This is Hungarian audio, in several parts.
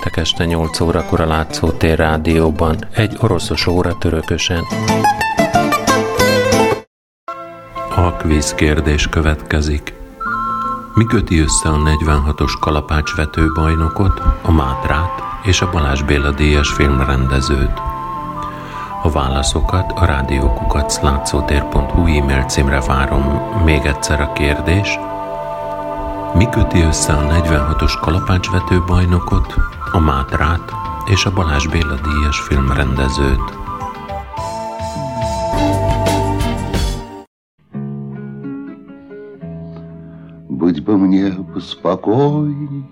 Péntek este 8 órakor a Látszótér rádióban, egy oroszos óra törökösen. A kvíz kérdés következik. Mi köti össze a 46-os kalapácsvető bajnokot, a Mátrát és a Balázs Béla díjas filmrendezőt? A válaszokat a rádiókukaclátszótér.hu e-mail címre várom. Még egyszer a kérdés. Mi köti össze a 46-os kalapácsvető bajnokot, a Mátrát és a Balázs Béla díjas filmrendezőt? Быть бы мне поспокойней,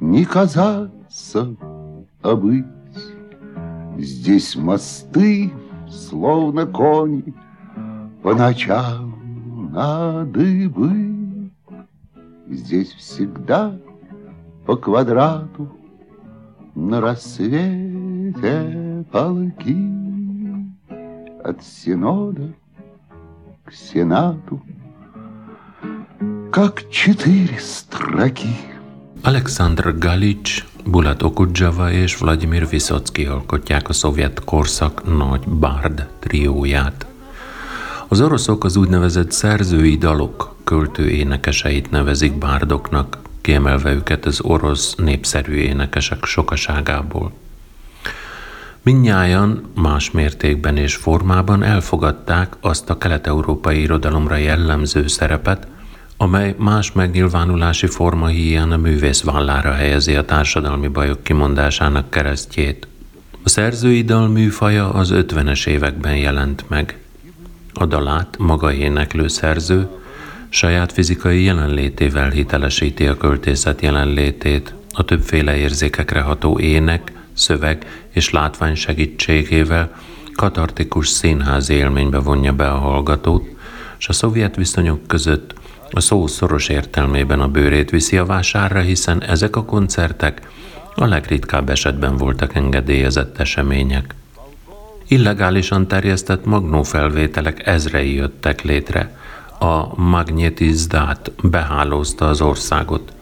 Не казаться, а быть. Здесь мосты, словно кони, По ночам на дыбы. Здесь всегда по квадрату На рассвете полки От Синода к Сенату Как четыре строки. Alexander Galics, Bulat Okudzsava és Vladimir Vysotsky alkotják a szovjet korszak nagy bárd trióját. Az oroszok az úgynevezett szerzői dalok költő énekeseit nevezik bárdoknak, kiemelve őket az orosz népszerű énekesek sokaságából. Mindnyájan más mértékben és formában elfogadták azt a kelet-európai irodalomra jellemző szerepet, amely más megnyilvánulási forma hiány a művész vállára helyezi a társadalmi bajok kimondásának keresztjét. A szerzői dal műfaja az 50-es években jelent meg. A dalát maga éneklő szerző saját fizikai jelenlétével hitelesíti a költészet jelenlétét, a többféle érzékekre ható ének, szöveg és látvány segítségével katartikus színházi élménybe vonja be a hallgatót, és a szovjet viszonyok között a szó szoros értelmében a bőrét viszi a vásárra, hiszen ezek a koncertek a legritkább esetben voltak engedélyezett események. Illegálisan terjesztett magnófelvételek ezrei jöttek létre. A magnetizdát behálózta az országot.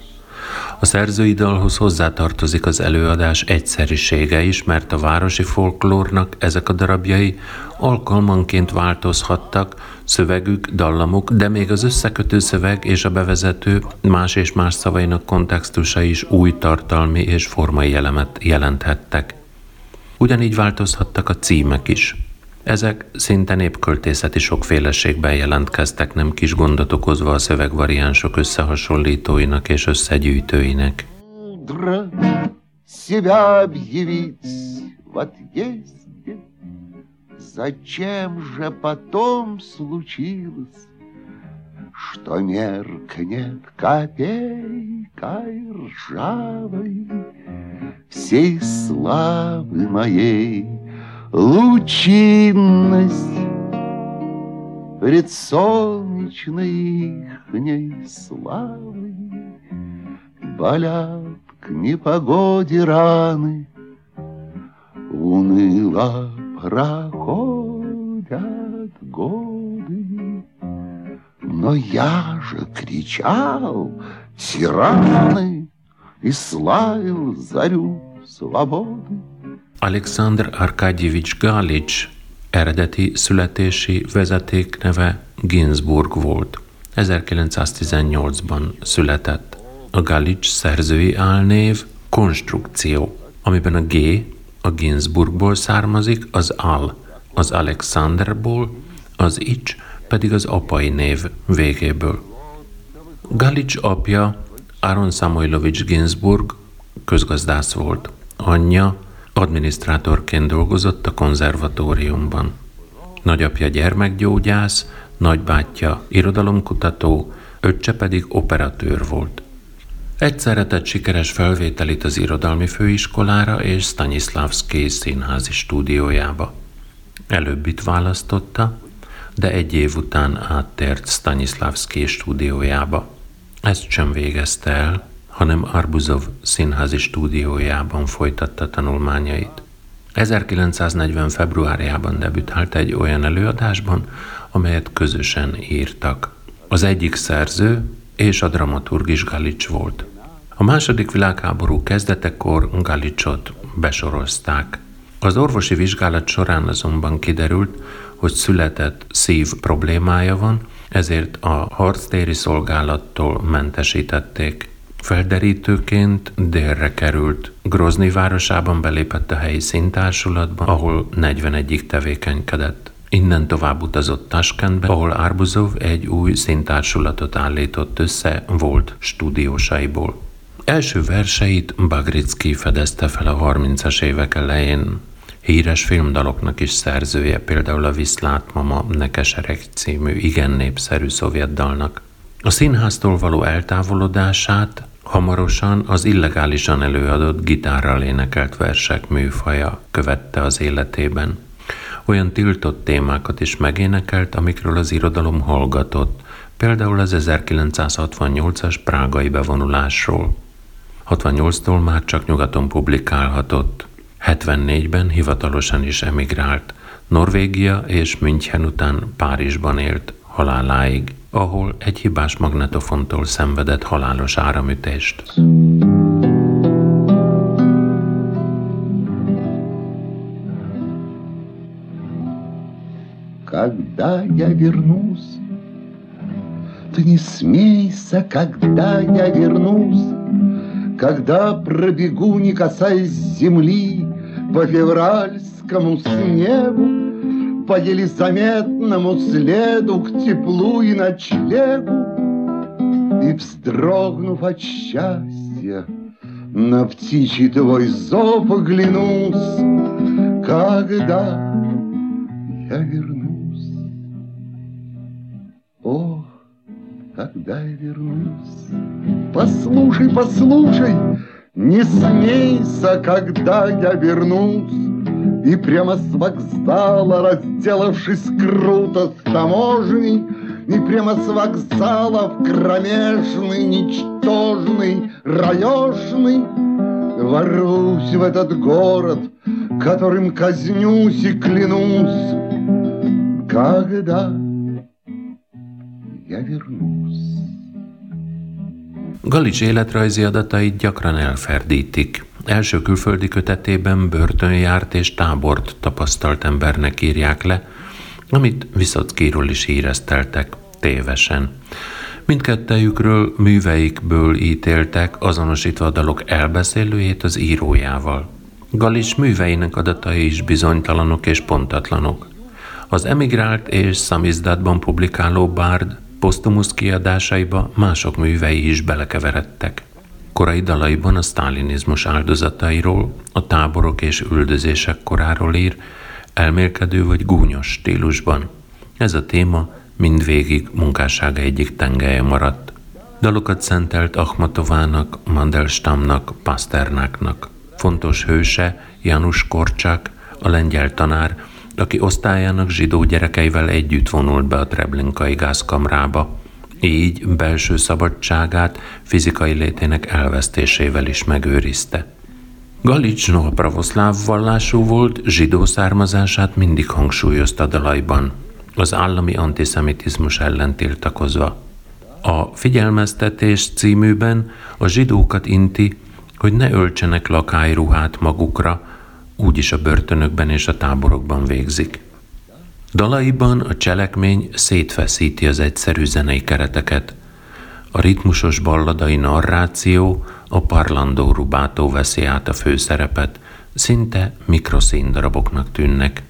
A szerzői dalhoz hozzátartozik az előadás egyszerisége is, mert a városi folklórnak ezek a darabjai alkalmanként változhattak, szövegük, dallamuk, de még az összekötő szöveg és a bevezető más és más szavainak kontextusa is új tartalmi és formai elemet jelenthettek. Ugyanígy változhattak a címek is. Ezek szinte népköltészeti sokféleségben jelentkeztek, nem kis gondot okozva a szövegvariánsok összehasonlítóinak és összegyűjtőinek. себя объявить в отъезде, Зачем же потом случилось, Что меркнет копейкой ржавой Всей славы моей Лучинность Пред солнечной ихней славой Болят к непогоде раны, Уныло проходят годы. Но я же кричал тираны И славил зарю свободы. Alexander Arkadjevich Galics eredeti születési vezetékneve Ginsburg volt. 1918-ban született. A Galics szerzői álnév konstrukció, amiben a G a Ginsburgból származik, az Al az Alexanderból, az Ics pedig az apai név végéből. Galics apja Aaron Samoilovics Ginsburg közgazdász volt. Anyja adminisztrátorként dolgozott a konzervatóriumban. Nagyapja gyermekgyógyász, nagybátyja irodalomkutató, öccse pedig operatőr volt. Egyszerre tett sikeres felvételit az irodalmi főiskolára és Stanislavski színházi stúdiójába. Előbbit választotta, de egy év után áttért Stanislavski stúdiójába. Ezt sem végezte el, hanem Arbuzov színházi stúdiójában folytatta tanulmányait. 1940. februárjában debütált egy olyan előadásban, amelyet közösen írtak. Az egyik szerző és a dramaturg is Galics volt. A második világháború kezdetekor Galicsot besorozták. Az orvosi vizsgálat során azonban kiderült, hogy született szív problémája van, ezért a harctéri szolgálattól mentesítették. Felderítőként délre került. Grozni városában belépett a helyi szintársulatba, ahol 41-ig tevékenykedett. Innen tovább utazott Taskentbe, ahol Arbuzov egy új szintársulatot állított össze volt stúdiósaiból. Első verseit Bagricki fedezte fel a 30-as évek elején. Híres filmdaloknak is szerzője, például a Viszlát Mama Nekesereg című igen népszerű szovjet dalnak. A színháztól való eltávolodását hamarosan az illegálisan előadott gitárral énekelt versek műfaja követte az életében. Olyan tiltott témákat is megénekelt, amikről az irodalom hallgatott, például az 1968-as prágai bevonulásról. 68-tól már csak nyugaton publikálhatott. 74-ben hivatalosan is emigrált. Norvégia és München után Párizsban élt haláláig, ahol egy hibás magnetofontól szenvedett halálos áramütést. Когда я вернусь, ты не смейся, когда я вернусь, Когда пробегу, не касаясь земли, По февральскому снегу, По еле заметному следу К теплу и ночлегу, И, вздрогнув от счастья, На птичий твой зов оглянусь, Когда я вернусь. О, когда я вернусь, Послушай, послушай, не смейся, когда я вернусь, И прямо с вокзала, разделавшись круто с таможней, И прямо с вокзала в кромешный, ничтожный, раешный, Ворвусь в этот город, которым казнюсь и клянусь, Когда я вернусь. Galics életrajzi adatait gyakran elferdítik. Első külföldi kötetében börtön járt és tábort tapasztalt embernek írják le, amit Viszockiról is hírezteltek, tévesen. Mindkettejükről műveikből ítéltek, azonosítva a dalok elbeszélőjét az írójával. Galics műveinek adatai is bizonytalanok és pontatlanok. Az emigrált és szamizdatban publikáló Bárd posztumusz kiadásaiba mások művei is belekeveredtek. Korai dalaiban a sztálinizmus áldozatairól, a táborok és üldözések koráról ír, elmélkedő vagy gúnyos stílusban. Ez a téma mindvégig munkássága egyik tengelye maradt. Dalokat szentelt Akhmatovának, Mandelstamnak, Pasternáknak. Fontos hőse Janusz Korcsák, a lengyel tanár, aki osztályának zsidó gyerekeivel együtt vonult be a Treblinkai gázkamrába, így belső szabadságát fizikai létének elvesztésével is megőrizte. Galics noha pravoszláv vallású volt, zsidó származását mindig hangsúlyozta dalaiban, az állami antiszemitizmus ellen tiltakozva. A Figyelmeztetés címűben a zsidókat inti, hogy ne öltsenek lakályruhát magukra, úgyis a börtönökben és a táborokban végzik. Dalaiban a cselekmény szétfeszíti az egyszerű zenei kereteket. A ritmusos balladai narráció, a parlandó rubátó veszi át a főszerepet, szinte mikroszíndaraboknak tűnnek.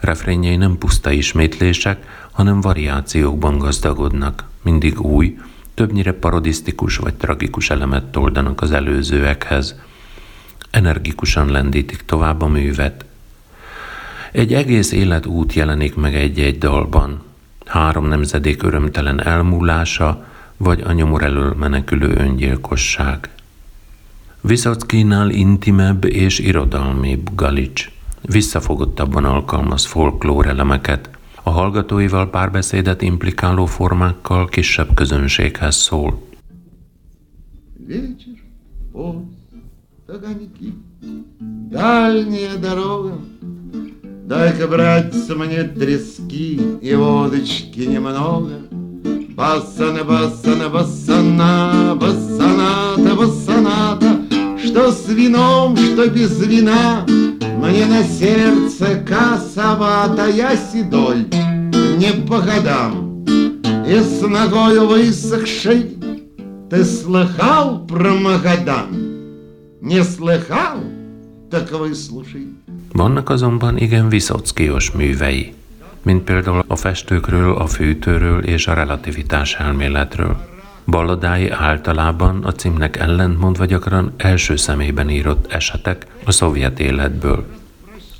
Refrényei nem puszta ismétlések, hanem variációkban gazdagodnak, mindig új, többnyire parodisztikus vagy tragikus elemet toldanak az előzőekhez – energikusan lendítik tovább a művet. Egy egész életút jelenik meg egy-egy dalban. Három nemzedék örömtelen elmúlása, vagy a nyomor elől menekülő öngyilkosság. Viszockinál intimebb és irodalmibb Galics. Visszafogottabban alkalmaz folklór elemeket, a hallgatóival párbeszédet implikáló formákkal kisebb közönséghez szól. Вечер, огоньки, дальняя дорога. Дай-ка, братцы, мне трески и водочки немного. Басана, басана, басана, басана, этого соната, Что с вином, что без вина, Мне на сердце косовато, Я седой, не по годам, И с ногою высохшей. Ты слыхал про Магадан? Не слыхал? Так выслушай. Vannak azonban igen viszockios művei, mint például a festőkről, a fűtőről és a relativitás elméletről. Balladái általában a címnek ellentmondva gyakran első szemében írott esetek a szovjet életből.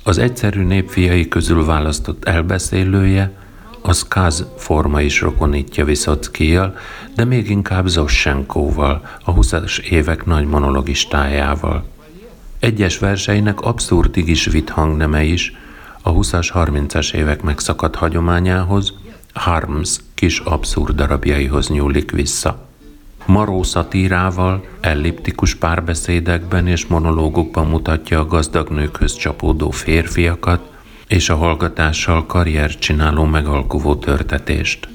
Az egyszerű népfiai közül választott elbeszélője a skaz forma is rokonítja Viszockijal, de még inkább Zossenkóval, a 20-as évek nagy monologistájával. Egyes verseinek abszurdig is vitt hangneme is a 20-as, 30-as évek megszakadt hagyományához, Harms kis abszurd darabjaihoz nyúlik vissza. Maró szatírával, elliptikus párbeszédekben és monológokban mutatja a gazdag nőkhöz csapódó férfiakat, és a hallgatással karrier csináló megalkuvó törtetést.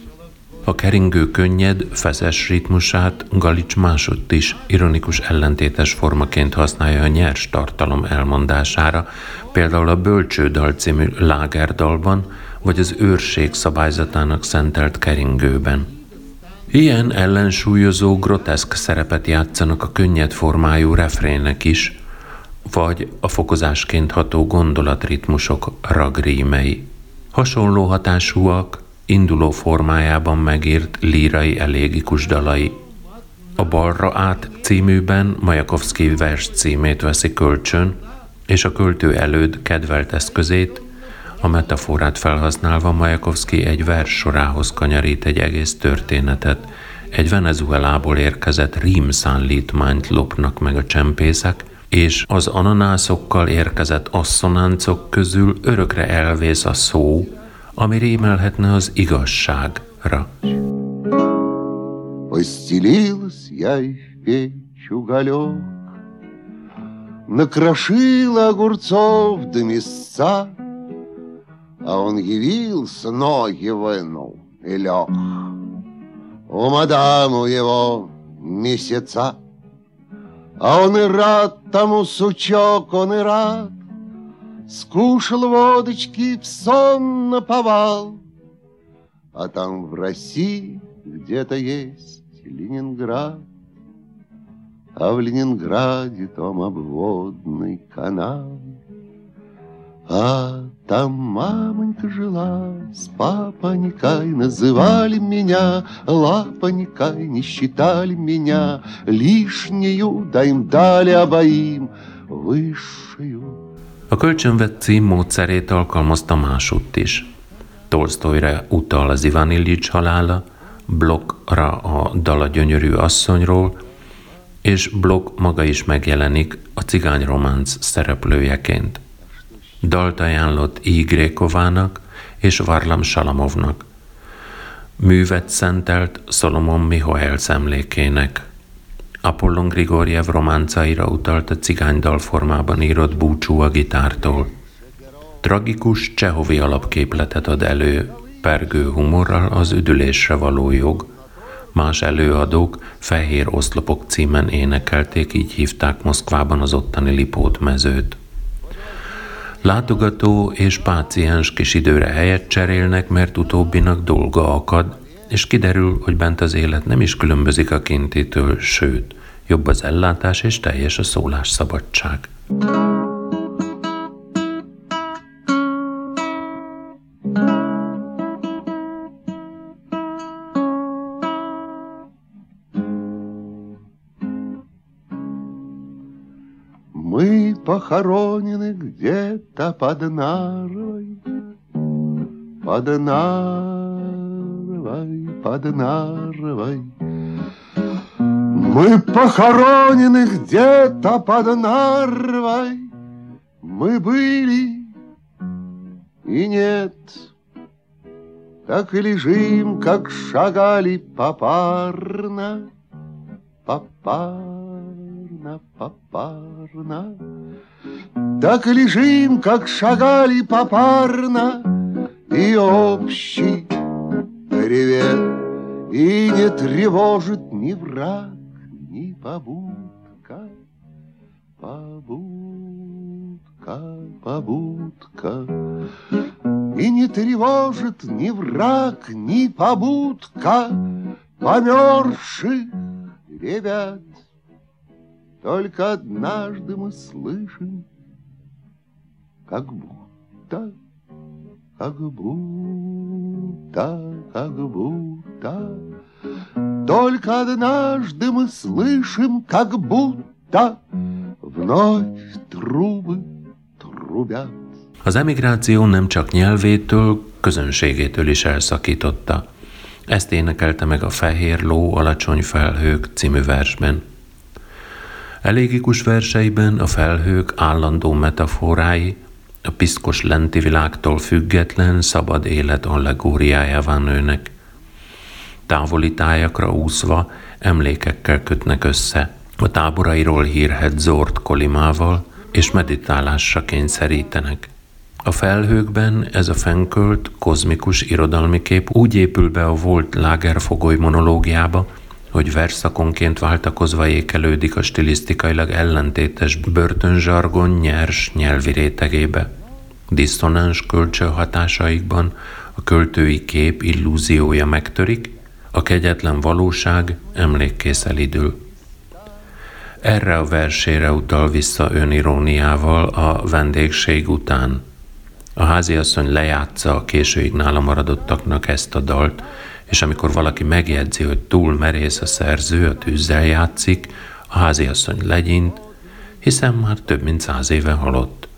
A keringő könnyed, feszes ritmusát Galics másodt is ironikus ellentétes formaként használja a nyers tartalom elmondására, például a Bölcsődal című lágerdalban, vagy az őrség szabályzatának szentelt keringőben. Ilyen ellensúlyozó, groteszk szerepet játszanak a könnyed formájú refrének is, vagy a fokozásként ható gondolatritmusok ragrímei. Hasonló hatásúak induló formájában megírt lírai elégikus dalai. A Balra át címűben Majakovszki vers címét veszi kölcsön, és a költő előd kedvelt eszközét, a metaforát felhasználva Majakovszki egy vers sorához kanyarít egy egész történetet. Egy Venezuelából érkezett rímszánlítmányt lopnak meg a csempészek, és az ananászokkal érkezett asszonáncok közül örökre elvész a szó, ami rémelhetne az igazságra. Постелилась я и в печь уголек, Накрошила огурцов до мясца, А он явился, ноги вынул и лег. У мадаму его месяца, А он и рад тому сучок, он и рад, Скушал водочки в сон наповал, А там в России где-то есть Ленинград, А в Ленинграде том обводный канал. А там мамонька жила с папонькой, Называли меня лапонькой, не считали меня лишнюю, Да им дали обоим высшую. A kölcsönvett cím módszerét alkalmazta másutt is. Tolstoyra utal az Ivan Illich halála, Blokkra a Dala gyönyörű asszonyról, és Blok maga is megjelenik a cigány románc szereplőjeként. Dalt ajánlott I. Grékovának és Varlam Salamovnak. Művet szentelt Solomon Mihoel emlékének. Apollon Grigoriev románcaira utalt a cigánydal formában írott búcsú a gitártól. Tragikus csehovi alapképletet ad elő, pergő humorral az üdülésre való jog. Más előadók Fehér oszlopok címen énekelték, így hívták Moszkvában az ottani Lipót mezőt. Látogató és páciens kis időre helyet cserélnek, mert utóbbinak dolga akad, és kiderül, hogy bent az élet nem is különbözik a kintitől, sőt, jobb az ellátás és teljes a szólásszabadság. Мы похоронены где-то под Нарвой, под Нарвой, Под Нарвой. Мы похоронены где-то под Нарвой, мы были и нет. Так и лежим, как шагали попарно, попарно, попарно. Так и лежим, как шагали попарно, и общий привет, и не тревожит ни враг, ни побудка, побудка, побудка. И не тревожит ни враг, ни побудка померзших ребят. Только однажды мы слышим, как будто, как будто, как будто. Только однажды мы слышим, как будто вновь трубы трубят. Az emigráció nem csak nyelvétől, közönségétől is elszakította. Ezt énekelte meg a Fehér ló alacsony felhők című versben. Elégikus verseiben a felhők állandó metaforái, a piszkos lenti világtól független, szabad élet allegóriájává nőnek. Távoli tájakra úszva emlékekkel kötnek össze, a táborairól hírhet Zord Kolimával, és meditálásra kényszerítenek. A felhőkben ez a fenkölt, kozmikus irodalmi kép úgy épül be a volt lágerfogoly monológiába, hogy versszakonként váltakozva ékelődik a stilisztikailag ellentétes börtönzsargon nyers nyelvi rétegébe. Diszonáns kölcsön hatásaikban a költői kép illúziója megtörik, a kegyetlen valóság emlékkész elidül. Erre a versére utal vissza öniróniával a vendégség után. A háziasszony lejátsza a későig nála maradottaknak ezt a dalt, és amikor valaki megjegyzi, hogy túl merész a szerző, a tűzzel játszik, a háziasszony legyint, hiszen már több mint száz éve halott.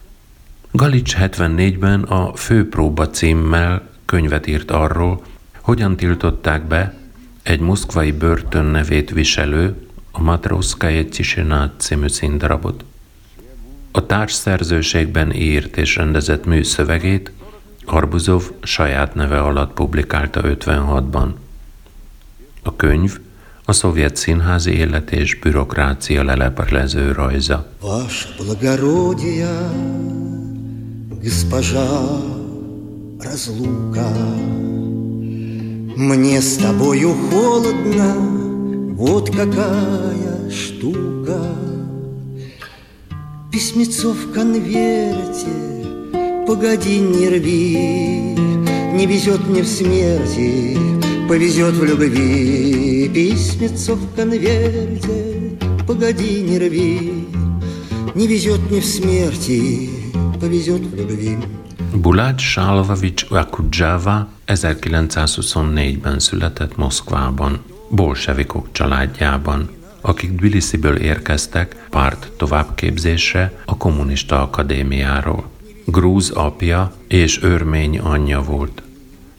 Galics 74-ben a Főpróba címmel könyvet írt arról, hogyan tiltották be egy moszkvai börtön nevét viselő, a Matroszkaje Csisinát című színdarabot. A társszerzőségben írt és rendezett műszövegét Arbuzov saját neve alatt publikálta 56-ban. A könyv a szovjet színházi élet és bürokrácia leleplező rajza. Ваше благородие, госпожа разлука, Мне с тобою холодно, вот какая штука. Письмецо в конверте, погоди, не рви, Не везет мне в смерти, повезет в любви. Письмецо в конверте, погоди, не рви, Не везет мне в смерти, повезет в любви. Bulát Sálvavics Akudzsáva 1924-ben született Moszkvában, bolsevikok családjában, akik Tbilisiből érkeztek párt továbbképzésre a kommunista akadémiáról. Grúz apja és örmény anyja volt.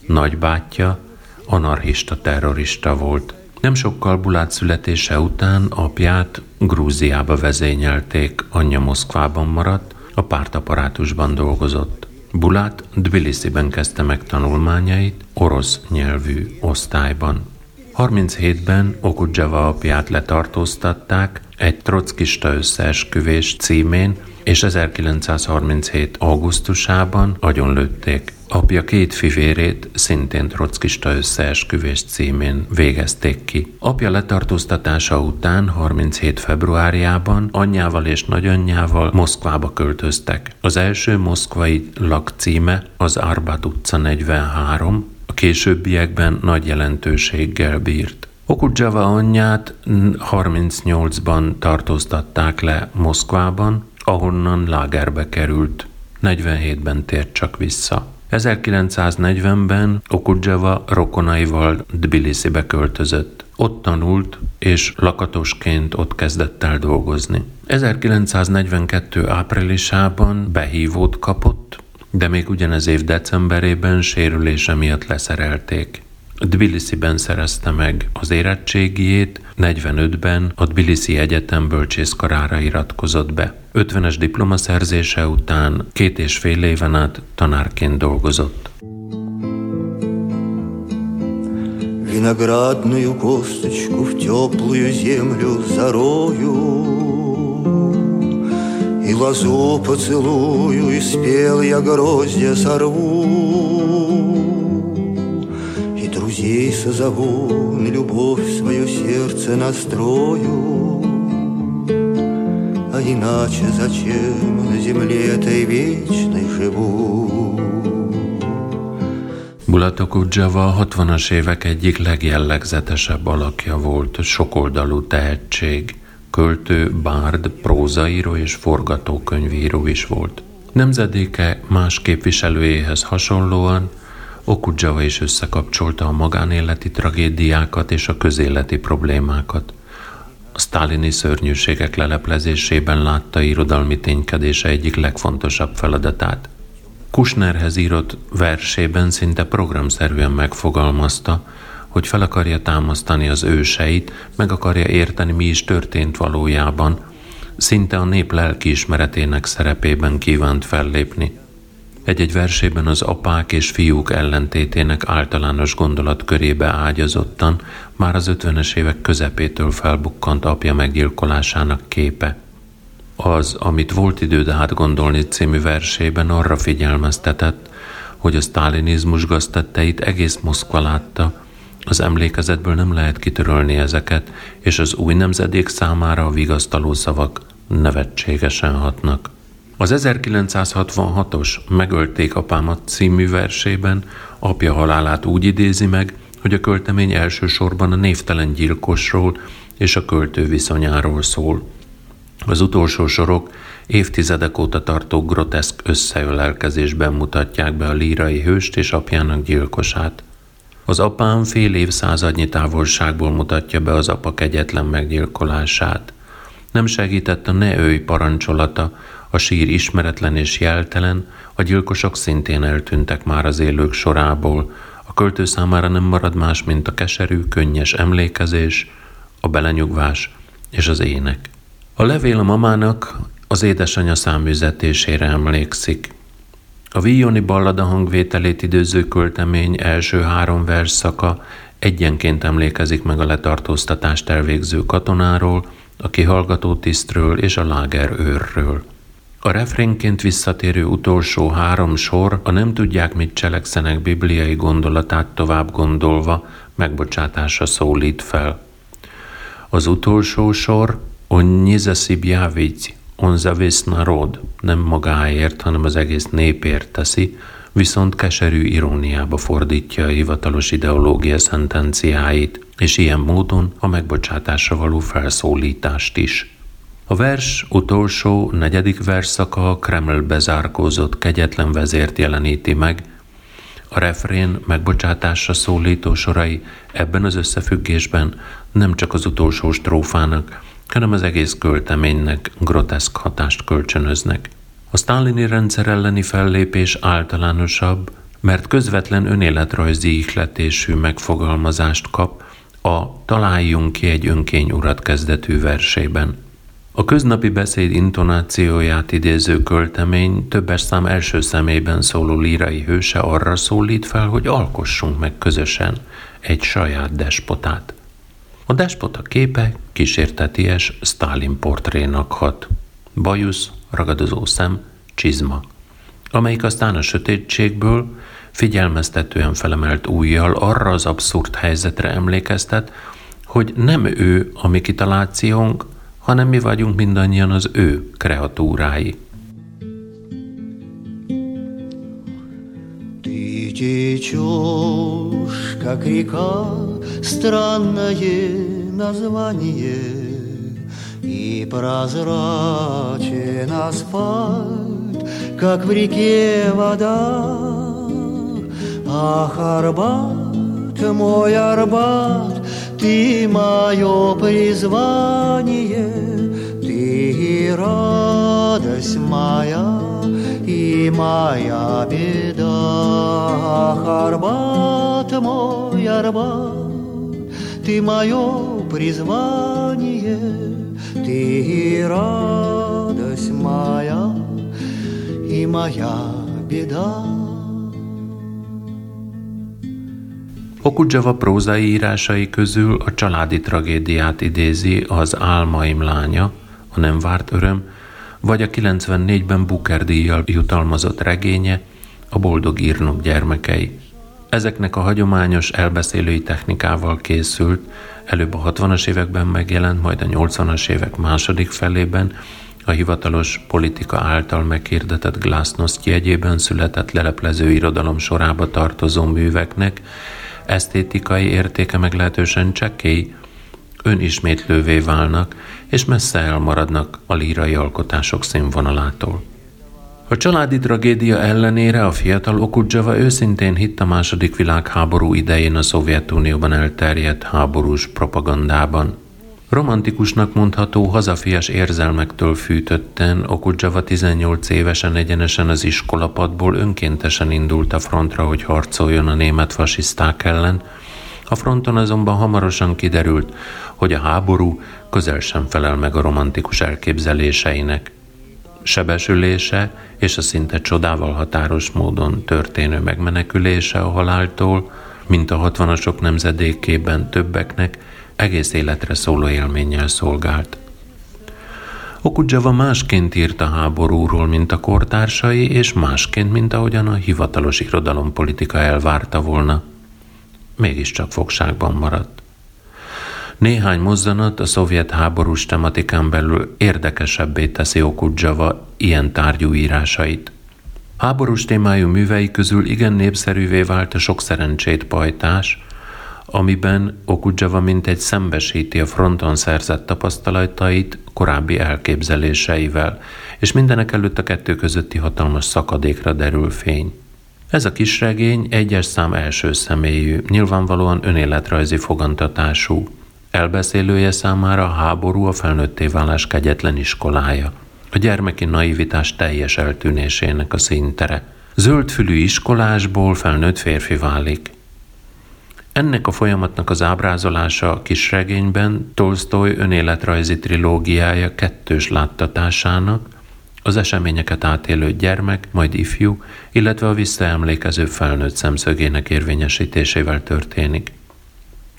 Nagybátyja anarchista terrorista volt. Nem sokkal Bulát születése után apját Grúziába vezényelték, anyja Moszkvában maradt, a pártaparátusban dolgozott. Bulát Tbilisiben kezdte meg tanulmányait orosz nyelvű osztályban. 37-ben Okudzsava apját letartóztatták egy trockista összeesküvés címén, és 1937. augusztusában agyonlőtték. Apja két fivérét szintén trockista összeesküvés címén végezték ki. Apja letartóztatása után 37. februárjában anyjával és nagyanyjával Moszkvába költöztek. Az első moszkvai lakcíme az Arbat utca 43, a későbbiekben nagy jelentőséggel bírt. Okudzsava anyját 38-ban tartóztatták le Moszkvában, ahonnan lágerbe került. 47-ben tért csak vissza. 1940-ben Okudzseva rokonaival Tbilisibe költözött. Ott tanult, és lakatosként ott kezdett el dolgozni. 1942. áprilisában behívót kapott, de még ugyanez év decemberében sérülése miatt leszerelték. Tbilisi-ben szerezte meg az érettségiét, 45-ben a Tbilisi Egyetem bölcsészkarára iratkozott be. 50-es diplomaszerzése után két és fél éven át tanárként dolgozott. Виноградную косточку в теплую землю зарою И лозу поцелую, и спел я гроздья сорву Ей созову на любовь свое сердце настрою А иначе зачем на земле этой вечной живу? Bulatok Udzsava a 60-as évek egyik legjellegzetesebb alakja volt, sokoldalú tehetség, költő, bárd, prózaíró és forgatókönyvíró is volt. Nemzedéke más képviselőjéhez hasonlóan Okudzsava is összekapcsolta a magánéleti tragédiákat és a közéleti problémákat. A sztálini szörnyűségek leleplezésében látta irodalmi ténykedése egyik legfontosabb feladatát. Kusnerhez írott versében szinte programszerűen megfogalmazta, hogy fel akarja támasztani az őseit, meg akarja érteni, mi is történt valójában, szinte a nép lelkiismeretének szerepében kívánt fellépni. Egy-egy versében az apák és fiúk ellentétének általános gondolat körébe ágyazottan már az ötvenes évek közepétől felbukkant apja meggyilkolásának képe. Az, amit volt időd átgondolni című versében arra figyelmeztetett, hogy a sztálinizmus gaztetteit egész Moszkva látta, az emlékezetből nem lehet kitörölni ezeket, és az új nemzedék számára a vigasztaló szavak nevetségesen hatnak. Az 1966-os Megölték apámat című versében apja halálát úgy idézi meg, hogy a költemény elsősorban a névtelen gyilkosról és a költő viszonyáról szól. Az utolsó sorok évtizedek óta tartó groteszk összeölelkezésben mutatják be a lírai hőst és apjának gyilkosát. Az apám fél évszázadnyi távolságból mutatja be az apa kegyetlen meggyilkolását. Nem segített a ne őj parancsolata, a sír ismeretlen és jeltelen, a gyilkosok szintén eltűntek már az élők sorából, a költő számára nem marad más, mint a keserű, könnyes emlékezés, a belenyugvás és az ének. A levél a mamának az édesanyja száműzetésére emlékszik. A Villoni ballada hangvételét időző költemény első három versszaka egyenként emlékezik meg a letartóztatást elvégző katonáról, a kihallgató tisztről és a láger őrről. A refrénként visszatérő utolsó három sor a nem tudják, mit cselekszenek bibliai gondolatát tovább gondolva megbocsátásra szólít fel. Az utolsó sor Onnyi zasibjávic, on zavész narod, nem magáért, hanem az egész népért teszi, viszont keserű iróniába fordítja a hivatalos ideológia szentenciáit, és ilyen módon a megbocsátásra való felszólítást is. A vers utolsó, negyedik verszaka a Kreml bezárkózott kegyetlen vezért jeleníti meg, a refrén megbocsátásra szólító sorai ebben az összefüggésben nem csak az utolsó strófának, hanem az egész költeménynek groteszk hatást kölcsönöznek. A sztálini rendszer elleni fellépés általánosabb, mert közvetlen önéletrajzi ihletésű megfogalmazást kap a Találjunk ki egy önkény urat kezdetű versében. A köznapi beszéd intonációját idéző költemény többes szám első szemében szóló lírai hőse arra szólít fel, hogy alkossunk meg közösen egy saját despotát. A despota képe kísérteties Stalin portrénak hat. Bajusz, ragadozó szem, csizma, amelyik aztán a sötétségből figyelmeztetően felemelt újjal arra az abszurd helyzetre emlékeztet, hogy nem ő a mi kitalációnk, hanem mi vagyunk mindannyian az ő kreatúrái. Ты течешь, как река, странное название, И прозрачен асфальт, как в реке вода. Ах, Арбат, мой Арбат, ты мое призвание, ты радость моя и моя беда. Арбат, мой Арбат, ты мое призвание, ты радость моя и моя беда. Okudzsava prózai írásai közül a családi tragédiát idézi az Álmaim lánya, a nem várt öröm, vagy a 94-ben Booker díjjal jutalmazott regénye, a boldog írnok gyermekei. Ezeknek a hagyományos elbeszélői technikával készült, előbb a 60-as években megjelent, majd a 80-as évek második felében a hivatalos politika által meghirdetett glasnost jegyében született leleplező irodalom sorába tartozó műveknek esztétikai értéke meglehetősen csekély, önismétlővé válnak, és messze elmaradnak a lírai alkotások színvonalától. A családi tragédia ellenére a fiatal Okudzsava őszintén hitt a második világháború idején a Szovjetunióban elterjedt háborús propagandában. Romantikusnak mondható hazafias érzelmektől fűtötten Okudzsava 18 évesen egyenesen az iskolapadból önkéntesen indult a frontra, hogy harcoljon a német fasiszták ellen, a fronton azonban hamarosan kiderült, hogy a háború közel sem felel meg a romantikus elképzeléseinek. Sebesülése és a szinte csodával határos módon történő megmenekülése a haláltól, mint a hatvanasok nemzedékében többeknek, egész életre szóló élménnyel szolgált. Okudzsava másként írt a háborúról, mint a kortársai, és másként, mint ahogyan a hivatalos irodalompolitika elvárta volna. Mégiscsak fogságban maradt. Néhány mozzanat a szovjet háborús tematikán belül érdekesebbé teszi Okudzsava ilyen tárgyú írásait. Háborús témájú művei közül igen népszerűvé vált a sok szerencsét pajtás, amiben Okudzsava egy szembesíti a fronton szerzett tapasztalatait korábbi elképzeléseivel, és mindenek előtt a kettő közötti hatalmas szakadékra derül fény. Ez a kisregény egyes szám első személyű, nyilvánvalóan önéletrajzi fogantatású. Elbeszélője számára a háború a felnőtté válás kegyetlen iskolája. A gyermeki naivitás teljes eltűnésének a színtere. Zöldfülű iskolásból felnőtt férfi válik. Ennek a folyamatnak az ábrázolása a kisregényben Tolstoy önéletrajzi trilógiája kettős láttatásának, az eseményeket átélő gyermek, majd ifjú, illetve a visszaemlékező felnőtt szemszögének érvényesítésével történik.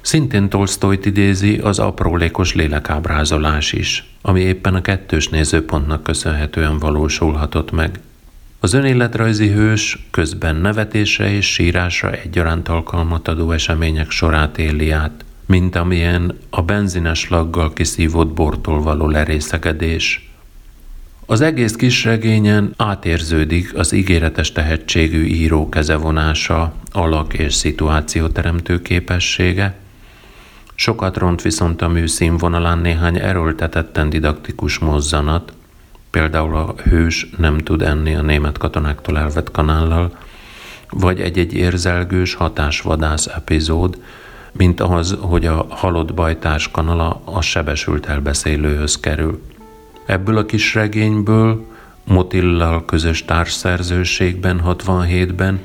Szintén Tolstoyt idézi az aprólékos lélekábrázolás is, ami éppen a kettős nézőpontnak köszönhetően valósulhatott meg. Az önéletrajzi hős közben nevetésre és sírásra egyaránt alkalmat adó események sorát éli át, mint amilyen a benzines laggal kiszívott bortól való lerészegedés. Az egész kisregényen átérződik az ígéretes tehetségű író kezevonása, alak és szituációteremtő képessége, Sokat ront viszont a mű színvonalán néhány erőltetetten didaktikus mozzanat, például a hős nem tud enni a német katonáktól elvett kanállal, vagy egy-egy érzelgős hatásvadász epizód, mint az, hogy a halott bajtárs kanala a sebesült elbeszélőhöz kerül. Ebből a kis regényből Motillal közös társszerzőségben 67-ben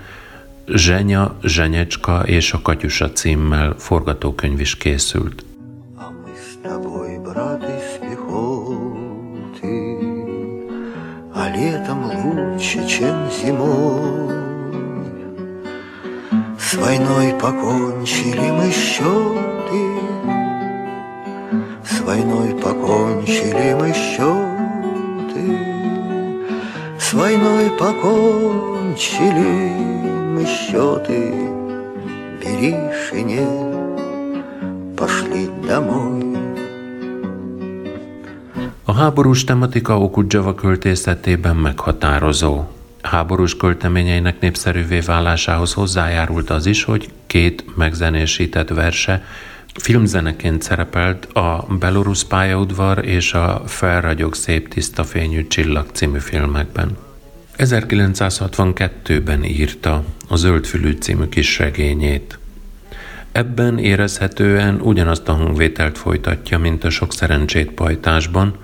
Zsenya, Zsenyecska és a Katyusa címmel forgatókönyv is készült. Летом лучше, чем зимой. С войной покончили мы счеты, С войной покончили мы счеты, С войной покончили мы счеты, Бери шинель, пошли домой. Háborús tematika Okudzsava költészetében meghatározó. Háborús költeményeinek népszerűvé válásához hozzájárult az is, hogy két megzenésített verse filmzeneként szerepelt a Belorusz pályaudvar és a Felragyog szép tiszta fényű csillag című filmekben. 1962-ben írta a Zöldfülű című kis regényét. Ebben érezhetően ugyanazt a hangvételt folytatja, mint a sok szerencsét pajtásban,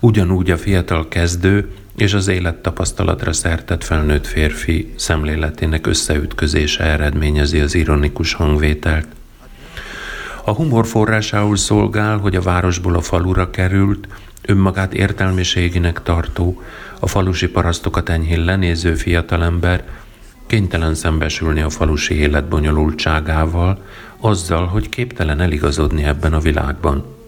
Ugyanúgy a fiatal kezdő és az élettapasztalatra szertett felnőtt férfi szemléletének összeütközése eredményezi az ironikus hangvételt. A humor forrásául szolgál, hogy a városból a falura került, önmagát értelmiséginek tartó, a falusi parasztokat enyhén lenéző fiatalember kénytelen szembesülni a falusi élet bonyolultságával, azzal, hogy képtelen eligazodni ebben a világban.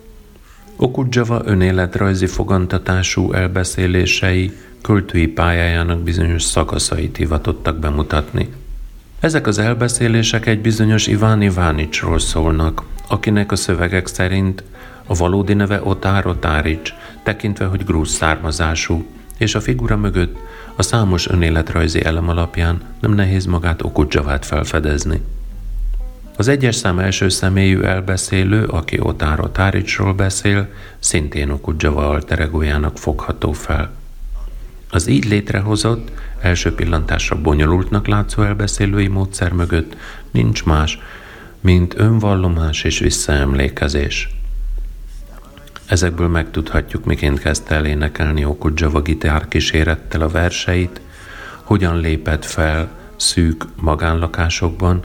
Okudzsava önéletrajzi fogantatású elbeszélései költői pályájának bizonyos szakaszait hivatottak bemutatni. Ezek az elbeszélések egy bizonyos Iván Ivánicsról szólnak, akinek a szövegek szerint a valódi neve Otár Otárics, tekintve, hogy grúz származású, és a figura mögött a számos önéletrajzi elem alapján nem nehéz magát Okudzsavát felfedezni. Az egyes szám első személyű elbeszélő, aki Otár Otáricsról beszél, szintén Okudzsava alteregójának fogható fel. Az így létrehozott, első pillantásra bonyolultnak látszó elbeszélői módszer mögött nincs más, mint önvallomás és visszaemlékezés. Ezekből megtudhatjuk, miként kezdte el énekelni Okudzsava gitár kísérettel a verseit, hogyan lépett fel szűk magánlakásokban,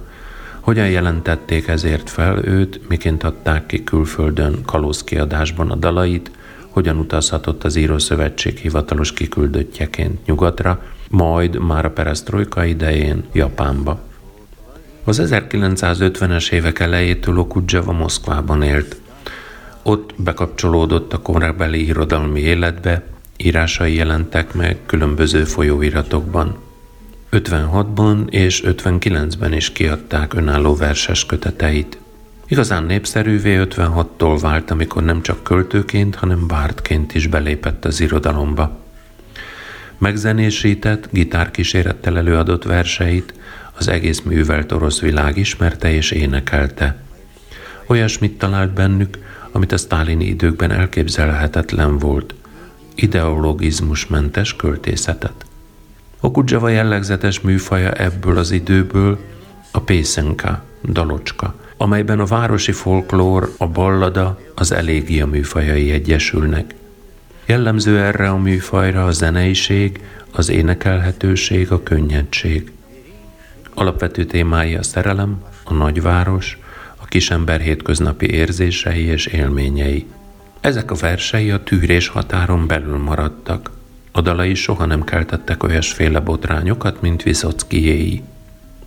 hogyan jelentették ezért fel őt, miként adták ki külföldön kalózkiadásban a dalait, hogyan utazhatott az Írószövetség hivatalos kiküldöttjeként nyugatra, majd már a perestroika idején Japánba. Az 1950-es évek elejétől Okudzsava Moszkvában élt. Ott bekapcsolódott a korabeli irodalmi életbe, írásai jelentek meg különböző folyóiratokban. 56-ban és 59-ben is kiadták önálló verses köteteit. Igazán népszerűvé 56-tól vált, amikor nem csak költőként, hanem bártként is belépett az irodalomba. Megzenésített, gitárkísérettel előadott verseit az egész művelt orosz világ ismerte és énekelte. Olyasmit talált bennük, amit a sztálini időkben elképzelhetetlen volt, ideologizmusmentes költészetet. Okudzsava jellegzetes műfaja ebből az időből a pészenka, dalocska, amelyben a városi folklór, a ballada, az elégia műfajai egyesülnek. Jellemző erre a műfajra a zeneiség, az énekelhetőség, a könnyedség. Alapvető témái a szerelem, a nagyváros, a kisember hétköznapi érzései és élményei. Ezek a versei a tűrés határon belül maradtak. A dalai soha nem keltettek olyasféle botrányokat, mint Viszockiéi.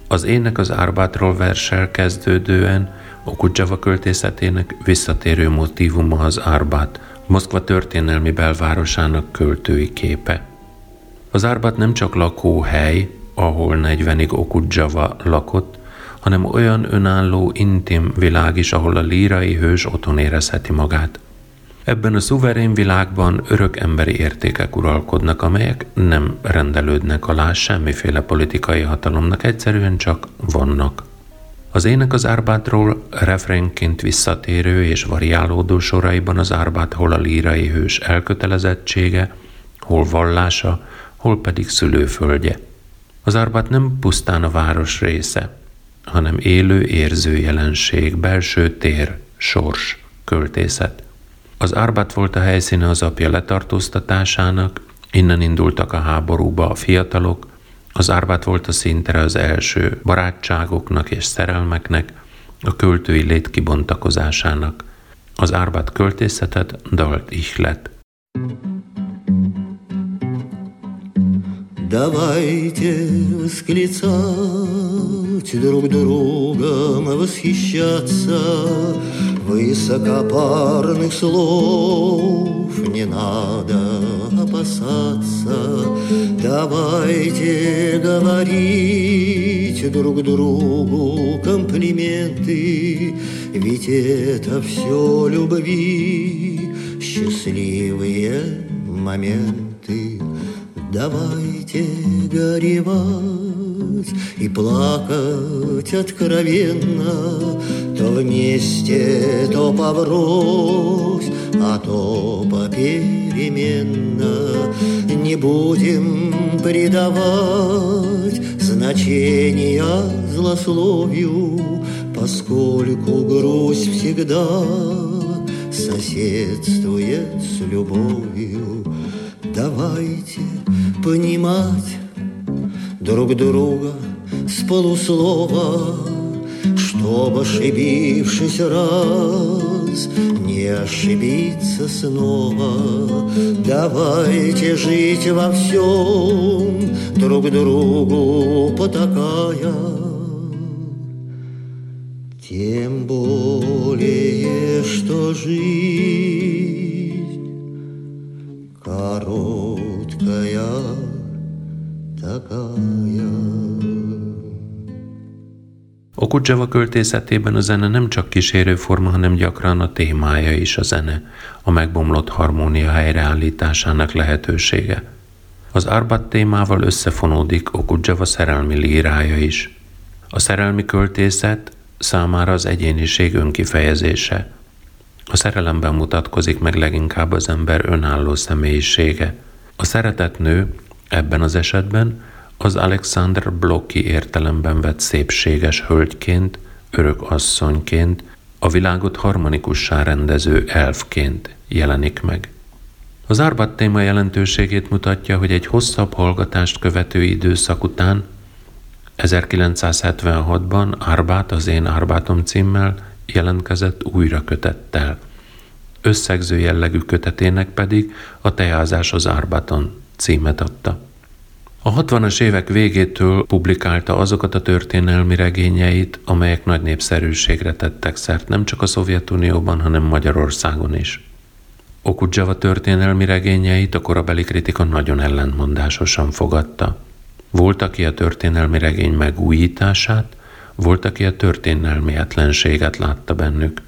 Az ének az Árbátról versel kezdődően Okudzsava költészetének visszatérő motívuma az Árbát, Moszkva történelmi belvárosának költői képe. Az Árbát nem csak lakóhely, ahol 40-ig Okudzsava lakott, hanem olyan önálló, intim világ is, ahol a lírai hős otthon érezheti magát. Ebben a szuverén világban örök emberi értékek uralkodnak, amelyek nem rendelődnek alá semmiféle politikai hatalomnak, egyszerűen csak vannak. Az ének az Árbátról refrénként visszatérő és variálódó soraiban az Árbát hol a lírai hős elkötelezettsége, hol vallása, hol pedig szülőföldje. Az Árbát nem pusztán a város része, hanem élő érző jelenség, belső tér, sors, költészet – az Árbat volt a helyszíne az apja letartóztatásának, innen indultak a háborúba a fiatalok, az Árbat volt a szintere az első barátságoknak és szerelmeknek, a költői lét kibontakozásának. Az Árbat költészetet dalt ihlet. Давайте восклицать друг другом, восхищаться. Высокопарных слов не надо опасаться. Давайте говорить друг другу комплименты. Ведь это все любви, счастливые моменты Давайте горевать и плакать откровенно, То вместе, то поврось, а то попеременно. Не будем придавать значения злословию, Поскольку грусть всегда соседствует с любовью. Давайте понимать друг друга с полуслова, Чтоб ошибившись раз, не ошибиться снова. Давайте жить во всем, друг другу потакая. Тем более, что жизнь szakája. Okudzsava költészetében a zene nem csak kísérőforma, hanem gyakran a témája is a zene, a megbomlott harmónia helyreállításának lehetősége. Az Arbat témával összefonódik Okudzsava szerelmi lírája is. A szerelmi költészet számára az egyéniség önkifejezése. A szerelemben mutatkozik meg leginkább az ember önálló személyisége. A szeretet nő ebben az esetben az Alexander Blocki értelemben vett szépséges hölgyként, örök asszonyként, a világot harmonikussá rendező elfként jelenik meg. Az Árbat téma jelentőségét mutatja, hogy egy hosszabb hallgatást követő időszak után 1976-ban Árbát az én Árbátom címmel jelentkezett újra kötettel. Összegző jellegű kötetének pedig a Teázás az Árbaton címet adta. A 60-as évek végétől publikálta azokat a történelmi regényeit, amelyek nagy népszerűségre tettek szert nem csak a Szovjetunióban, hanem Magyarországon is. Okudzsava történelmi regényeit a korabeli kritika nagyon ellentmondásosan fogadta. Volt, aki a történelmi regény megújítását, volt, aki a történelmietlenséget látta bennük.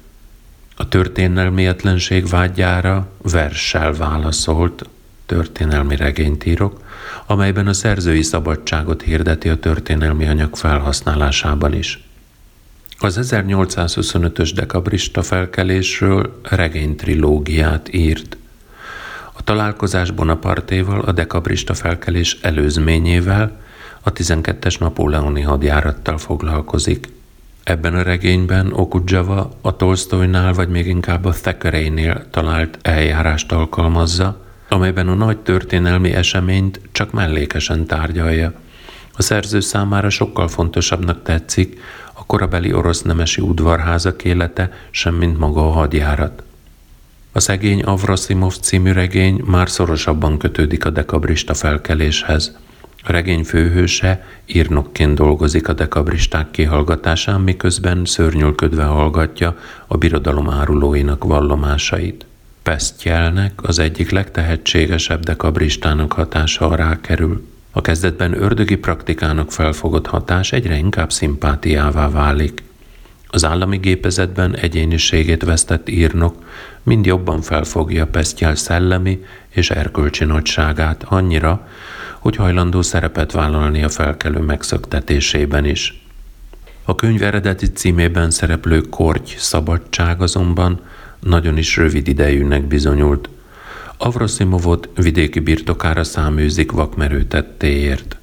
A történelmietlenség vágyára verssel válaszolt történelmi regényt írok, amelyben a szerzői szabadságot hirdeti a történelmi anyag felhasználásában is. Az 1825-ös dekabrista felkelésről regénytrilógiát írt. A találkozás Bonapartéval, a dekabrista felkelés előzményével, a 12-es napóleoni hadjárattal foglalkozik. Ebben a regényben Okudzsava a Tolstoynál vagy még inkább a Thackeraynél talált eljárást alkalmazza, amelyben a nagy történelmi eseményt csak mellékesen tárgyalja. A szerző számára sokkal fontosabbnak tetszik a korabeli orosz nemesi udvarházak élete, semmint maga a hadjárat. A szegény Avrasimov című regény már szorosabban kötődik a dekabrista felkeléshez. A regény főhőse írnokként dolgozik a dekabristák kihallgatásán, miközben szörnyülködve hallgatja a birodalom árulóinak vallomásait. Pesztyelnek az egyik legtehetségesebb dekabristának hatása alá kerül. A kezdetben ördögi praktikának felfogott hatás egyre inkább szimpátiává válik. Az állami gépezetben egyéniségét vesztett írnok mind jobban felfogja Pesztyel szellemi és erkölcsi nagyságát annyira, hogy hajlandó szerepet vállalni a felkelő megszöktetésében is. A könyv eredeti címében szereplő korty szabadság azonban nagyon is rövid idejűnek bizonyult. Avrosimovot vidéki birtokára száműzik vakmerő tettéért.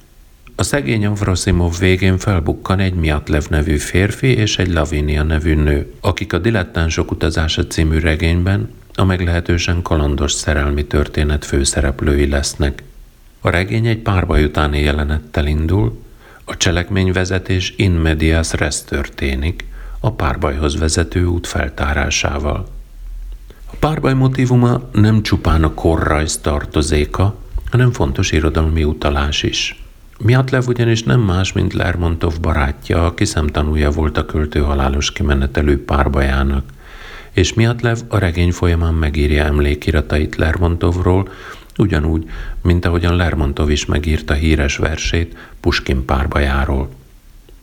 A szegény Avrosimov végén felbukkan egy Miatlev nevű férfi és egy Lavinia nevű nő, akik a Dilettánsok utazása című regényben a meglehetősen kalandos szerelmi történet főszereplői lesznek. A regény egy párbaj utáni jelenettel indul, a cselekményvezetés in medias res történik, a párbajhoz vezető út feltárásával. A párbaj motivuma nem csupán a korrajz tartozéka, hanem fontos irodalmi utalás is. Miatlev ugyanis nem más, mint Lermontov barátja, aki szemtanúja volt a költő halálos kimenetelő párbajának, és Miatlev a regény folyamán megírja emlékiratait Lermontovról, ugyanúgy, mint ahogyan Lermontov is megírta híres versét Puskin párbajáról.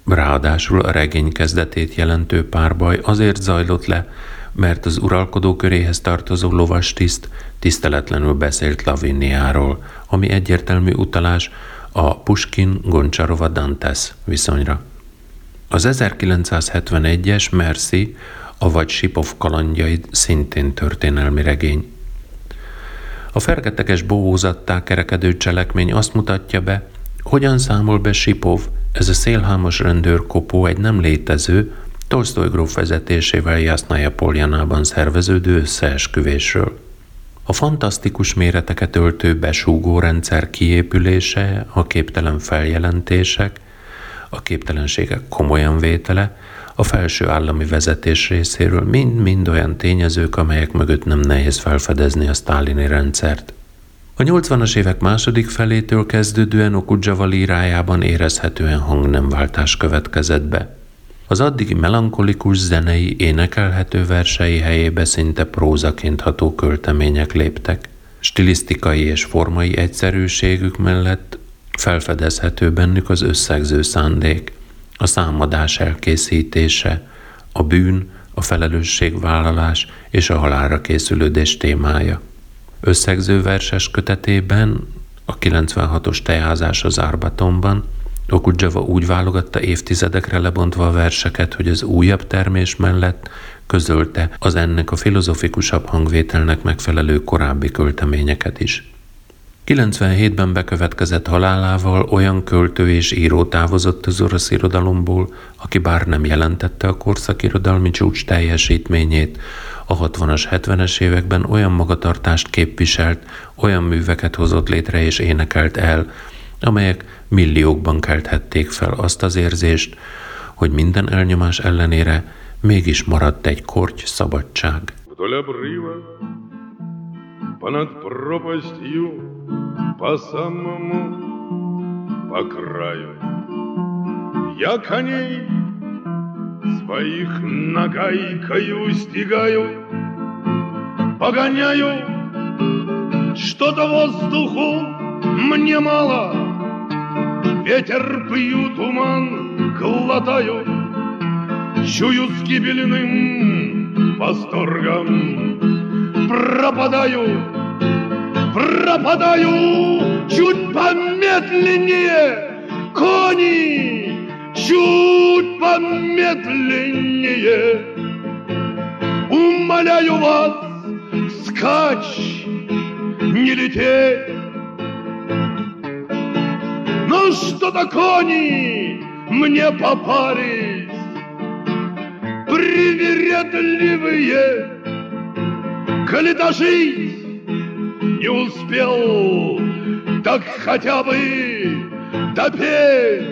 Ráadásul a regény kezdetét jelentő párbaj azért zajlott le, mert az uralkodó köréhez tartozó lovastiszt tiszteletlenül beszélt Laviniáról, ami egyértelmű utalás a Puskin-Goncsarova Dantes viszonyra. Az 1971-es Merci, avagy Sipov kalandjaid szintén történelmi regény. A fergeteges bohózattá kerekedő cselekmény azt mutatja be, hogyan számol be Sipov, ez a szélhámos rendőrkopó egy nem létező, Tolstoy gróf vezetésével Jasznaja Poljanában szerveződő összeesküvésről. A fantasztikus méreteket öltő besúgó rendszer kiépülése, a képtelen feljelentések, a képtelenségek komolyan vétele, a felső állami vezetés részéről mind-mind olyan tényezők, amelyek mögött nem nehéz felfedezni a sztálini rendszert. A 80-as évek második felétől kezdődően Okudzsava lírájában érezhetően hangnemváltás következett be. Az addigi melankolikus zenei, énekelhető versei helyébe szinte prózaként ható költemények léptek. Stilisztikai és formai egyszerűségük mellett felfedezhető bennük az összegző szándék. a számadás elkészítése, a bűn, a felelősségvállalás és a halálra készülődés témája. Összegző verses kötetében, a 96-os tejázás az Árbatonban, Okudzsava úgy válogatta évtizedekre lebontva a verseket, hogy az újabb termés mellett közölte az ennek a filozofikusabb hangvételnek megfelelő korábbi költeményeket is. 97-ben bekövetkezett halálával olyan költő és író távozott az orosz irodalomból, aki bár nem jelentette a korszak irodalmi csúcs teljesítményét, a 60-as, 70-es években olyan magatartást képviselt, olyan műveket hozott létre és énekelt el, amelyek milliókban kelthették fel azt az érzést, hogy minden elnyomás ellenére mégis maradt egy korty szabadság. Понад пропастью по самому по краю Я коней своих нагайкою стигаю Погоняю что-то воздуху мне мало Ветер пью, туман глотаю Чую с гибельным восторгом. Пропадаю, пропадаю Чуть помедленнее Кони, чуть помедленнее. Умоляю вас, скач, не лететь ну что-то кони мне попались Привередливые Коли дожить не успел Так хотя бы допеть.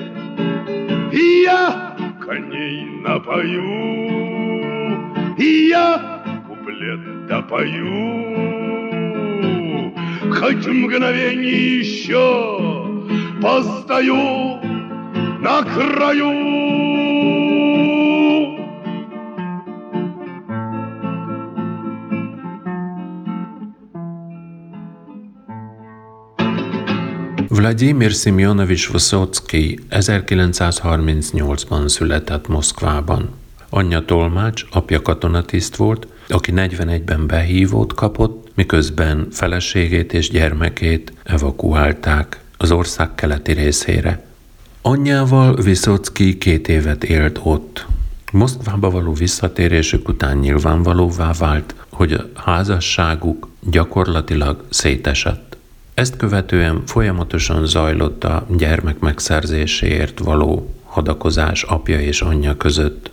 И я коней напою И я куплет допою. Хоть мгновение еще постою на краю. Vladimir Simjonovics Vysocki 1938-ban született Moszkvában. Anyja tolmács, apja katonatiszt volt, aki 41-ben behívót kapott, miközben feleségét és gyermekét evakuálták az ország keleti részére. Anyjával Viszocki két évet élt ott. Moszkvába való visszatérésük után nyilvánvalóvá vált, hogy a házasságuk gyakorlatilag szétesett. Ezt követően folyamatosan zajlott a gyermek megszerzéséért való hadakozás apja és anyja között.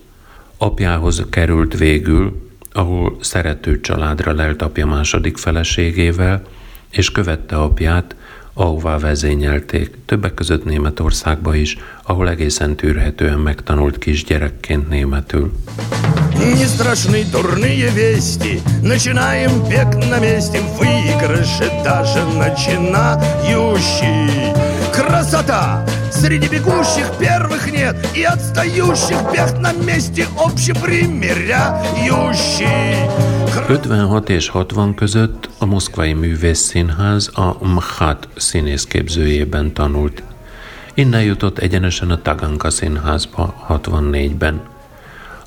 Apjához került végül, ahol szerető családra lelt apja második feleségével, és követte apját, ahová vezényelték, többek között Németországba is, ahol egészen tűrhetően megtanult kisgyerekként németül. Не страшны дурные вести Начинаем бег на месте Выигрыши даже начинающий Красота! Среди бегущих первых нет И отстающих бег на месте Общепримиряющий 56 és 60 között a Moszkvai Művész Színház a MHAT színészképzőjében tanult. Innen jutott egyenesen a Taganka Színházba 64-ben,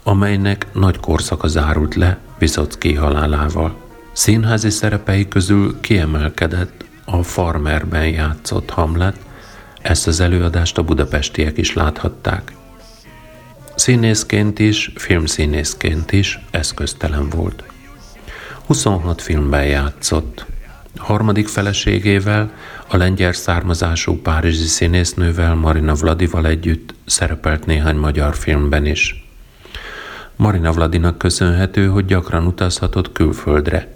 amelynek nagy korszaka zárult le Viszocki halálával. Színházi szerepei közül kiemelkedett a Farmerben játszott Hamlet, ezt az előadást a budapestiek is láthatták. Színészként is, filmszínészként is eszköztelen volt. 26 filmben játszott. A harmadik feleségével, a lengyel származású párizsi színésznővel Marina Vladival együtt szerepelt néhány magyar filmben is. Marina Vladinak köszönhető, hogy gyakran utazhatott külföldre.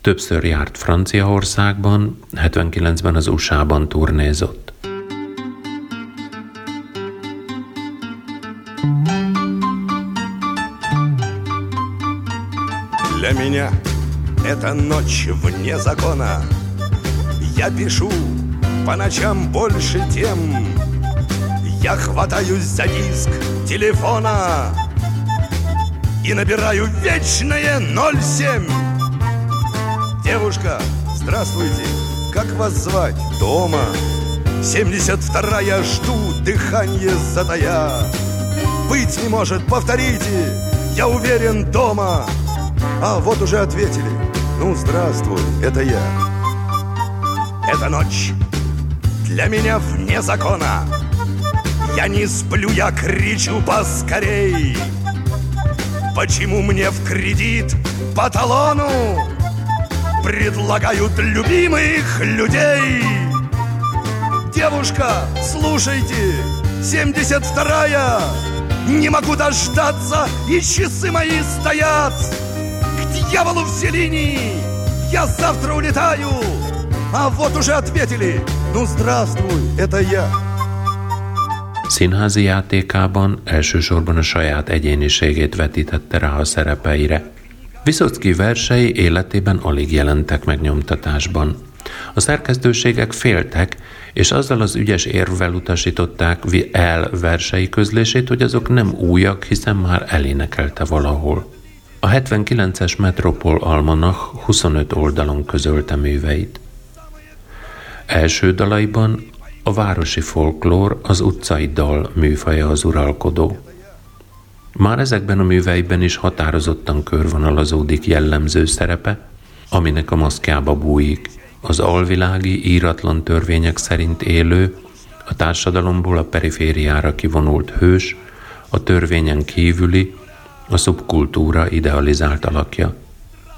Többször járt Franciaországban, 79-ben az USA-ban turnézott. Для меня. Это ночь вне закона. Я пишу по ночам больше тем. Я хватаюсь за диск телефона И набираю вечное 07 Девушка, здравствуйте, как вас звать? Дома. Семьдесят вторая. Жду, дыхание затая. Быть не может, повторите, я уверен, дома А вот уже ответили, ну здравствуй, это я. Это ночь для меня вне закона. Я не сплю, я кричу поскорей. Почему мне в кредит по талону Предлагают любимых людей? Девушка, слушайте, 72-я Не могу дождаться, и часы мои стоят К дьяволу все линии, я завтра улетаю А вот уже ответили, ну здравствуй, это я Színházi játékában elsősorban a saját egyéniségét vetítette rá a szerepeire. Viszocki versei életében alig jelentek meg nyomtatásban. A szerkesztőségek féltek, és azzal az ügyes érvvel utasították el versei közlését, hogy azok nem újak, hiszen már elénekelte valahol. A 79-es Metropol Almanach 25 oldalon közölte műveit. Első dalaiban a városi folklór, az utcai dal műfaja az uralkodó. Már ezekben a műveiben is határozottan körvonalazódik jellemző szerepe, aminek a maszkjába bújik. Az alvilági, íratlan törvények szerint élő, a társadalomból a perifériára kivonult hős, a törvényen kívüli, a szubkultúra idealizált alakja.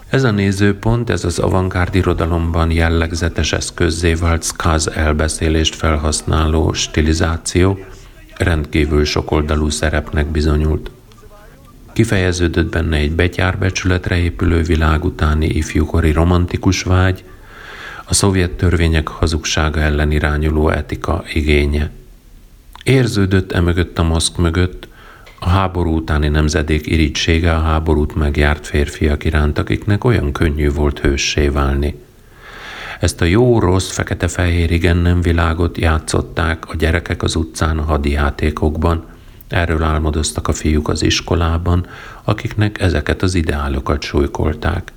Ez a nézőpont, ez az avantgárd irodalomban jellegzetes eszközzé vált skaz elbeszélést felhasználó stilizáció rendkívül sokoldalú szerepnek bizonyult. Kifejeződött benne egy betyárbecsületre épülő világ utáni ifjúkori romantikus vágy, a szovjet törvények hazugsága ellen irányuló etika igénye. Érződött emögött a maszk mögött a háború utáni nemzedék irítsége a háborút megjárt férfiak iránt, akiknek olyan könnyű volt hőssé válni. Ezt a jó-rossz, fekete-fehér igen-nem világot játszották a gyerekek az utcán a hadijátékokban, Erről álmodoztak a fiúk az iskolában, akiknek ezeket az ideálokat súlykolták.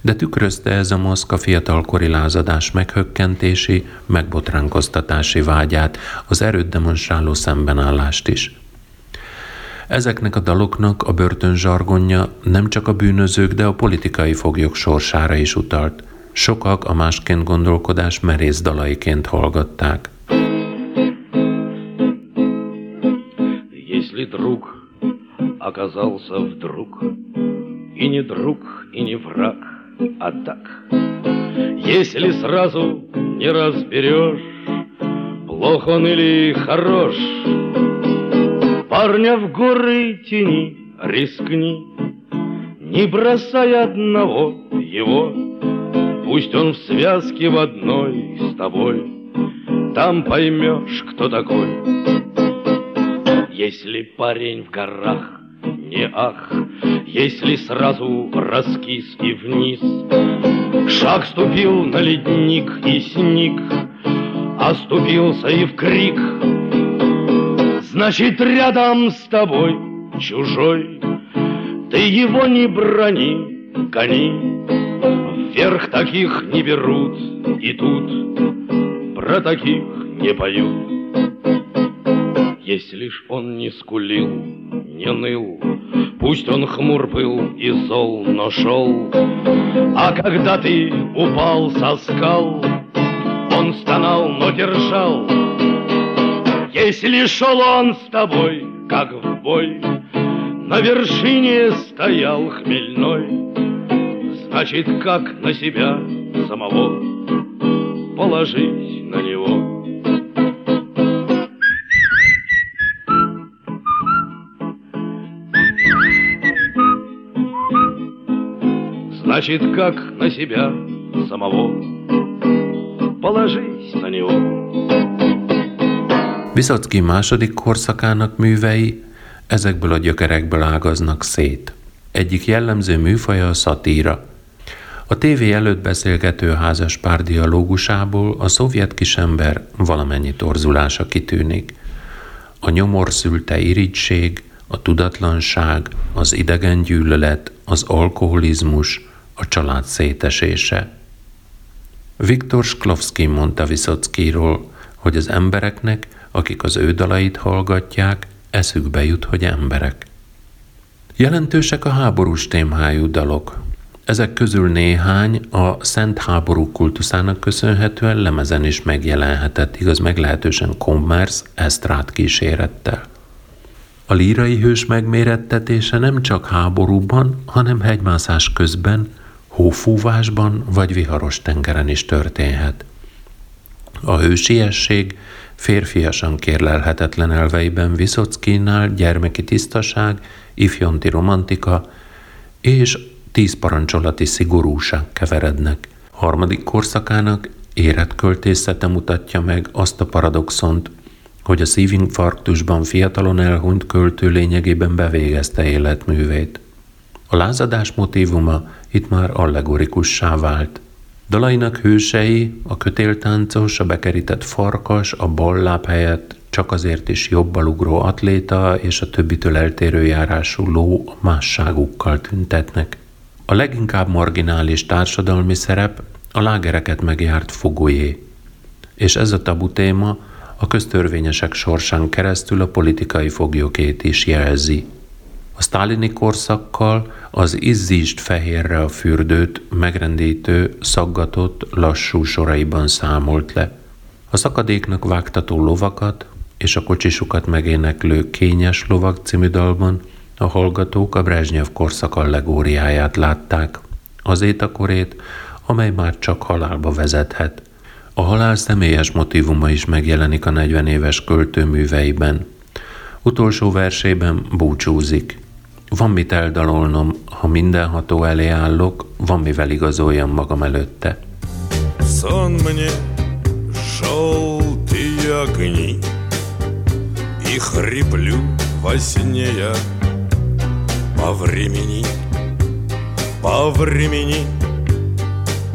De tükrözte ez a maszk a fiatalkori lázadás meghökkentési, megbotránkoztatási vágyát, az erőt demonstráló szembenállást is. Ezeknek a daloknak a börtön zsargonja nem csak a bűnözők, de a politikai foglyok sorsára is utalt. Sokak a másként gondolkodás merész dalaiként hallgatták. Если друг оказался вдруг И не друг, и не враг, а так Если сразу не разберешь Плох он или хорош Парня в горы тени, рискни, Не бросай одного его, Пусть он в связке в одной с тобой, Там поймешь, кто такой. Если парень в горах, не ах, Если сразу раскис и вниз, Шаг ступил на ледник и сник, Оступился и в крик — Значит, рядом с тобой чужой Ты его не брони, гони. Вверх таких не берут и тут Про таких не поют. Если ж он не скулил, не ныл Пусть он хмур был и зол, но шел. А когда ты упал со скал Он стонал, но держал если шел он с тобой, как в бой, На вершине стоял хмельной, Значит, как на себя самого Положить на него. Значит, как на себя самого Положить на него. Viszocki második korszakának művei ezekből a gyökerekből ágaznak szét. Egyik jellemző műfaja a szatíra. A tévé előtt beszélgető házas pár dialógusából a szovjet kisember valamennyi torzulása kitűnik. A nyomor szülte irigység, a tudatlanság, az idegen gyűlölet, az alkoholizmus, a család szétesése. Viktor Sklovsky mondta Viszockiról, hogy az embereknek, akik az ő dalait hallgatják, eszükbe jut, hogy emberek. Jelentősek a háborús témhájú dalok. Ezek közül néhány a Szent Háború kultuszának köszönhetően lemezen is megjelenhetett, igaz meglehetősen kommersz, esztrát kísérettel. A lírai hős megmérettetése nem csak háborúban, hanem hegymászás közben, hófúvásban vagy viharos tengeren is történhet. A hősiesség férfiasan kérlelhetetlen elveiben Viszockinál gyermeki tisztaság, ifjonti romantika és tíz parancsolati szigorúság keverednek. Harmadik korszakának érett költészete mutatja meg azt a paradoxont, hogy a szívinfarktusban fiatalon elhunyt költő lényegében bevégezte életművét. A lázadás motívuma itt már allegorikussá vált. Dalainak hősei, a kötéltáncos, a bekerített farkas, a balláb helyett csak azért is jobban ugró atléta és a többitől eltérő járású ló a másságukkal tüntetnek. A leginkább marginális társadalmi szerep a lágereket megjárt fogójé. És ez a tabu téma a köztörvényesek sorsán keresztül a politikai foglyokét is jelzi. A sztálini korszakkal az izzíst fehérre a fürdőt megrendítő, szaggatott, lassú soraiban számolt le. A szakadéknak vágtató lovakat és a kocsisukat megéneklő Kényes lovak című dalban a hallgatók a Brezsnyev korszak allegóriáját látták, az étakorét, amely már csak halálba vezethet. A halál személyes motivuma is megjelenik a 40 éves költő műveiben. Utolsó versében búcsúzik. Van mit eldalolnom, ha mindenható elé állok, van mivel igazoljam magam előtte. Сон мне желтые огни И хриплю во сне я По времени, по времени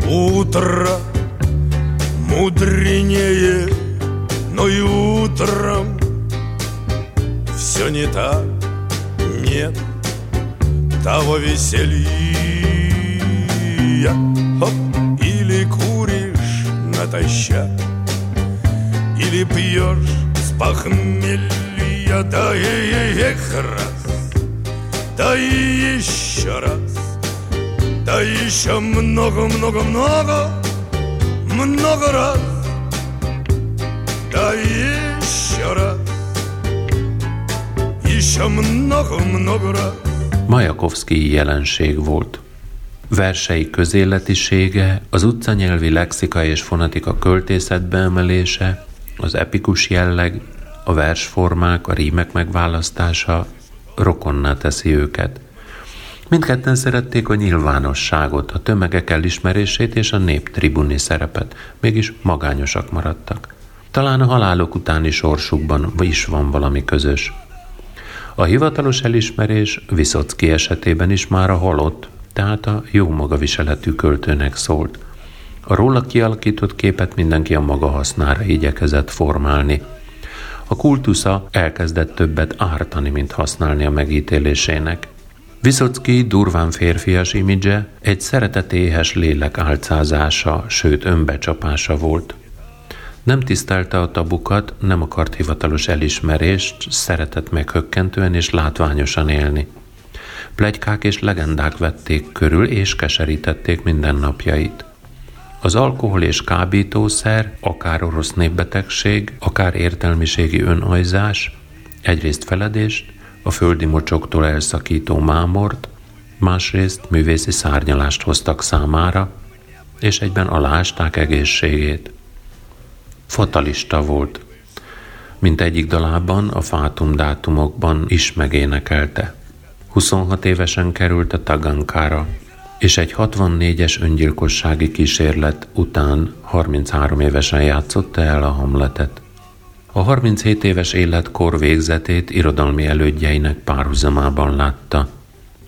Утро мудренее Но и утром Все не так, нет того веселья. Хоп, Или куришь натощак Или пьешь с похмелья. Да и эх раз, да и еще раз Да еще много-много-много Много раз Да еще раз Еще много-много раз Majakovszki jelenség volt. Versei közéletisége, az utcanyelvi lexika és fonetika költészetbe emelése, az epikus jelleg, a versformák, a rímek megválasztása rokonná teszi őket. Mindketten szerették a nyilvánosságot, a tömegek elismerését és a néptribuni szerepet, mégis magányosak maradtak. Talán a halálok utáni sorsukban is van valami közös. A hivatalos elismerés Viszocki esetében is már a halott, tehát a jó magaviseletű költőnek szólt. A róla kialakított képet mindenki a maga hasznára igyekezett formálni. A kultusza elkezdett többet ártani, mint használni a megítélésének. Viszocki durván férfias imidzse egy szeretetéhes lélek álcázása, sőt önbecsapása volt – nem tisztelte a tabukat, nem akart hivatalos elismerést, szeretett meghökkentően és látványosan élni. Plegykák és legendák vették körül és keserítették mindennapjait. Az alkohol és kábítószer, akár orosz népbetegség, akár értelmiségi önajzás, egyrészt feledést, a földi mocsoktól elszakító mámort, másrészt művészi szárnyalást hoztak számára, és egyben alásták egészségét. Fatalista volt, mint egyik dalában a fátum dátumokban is megénekelte. 26 évesen került a Tagankára, és egy 64-es öngyilkossági kísérlet után 33 évesen játszotta el a Hamletet. A 37 éves életkor végzetét irodalmi elődjeinek párhuzamában látta.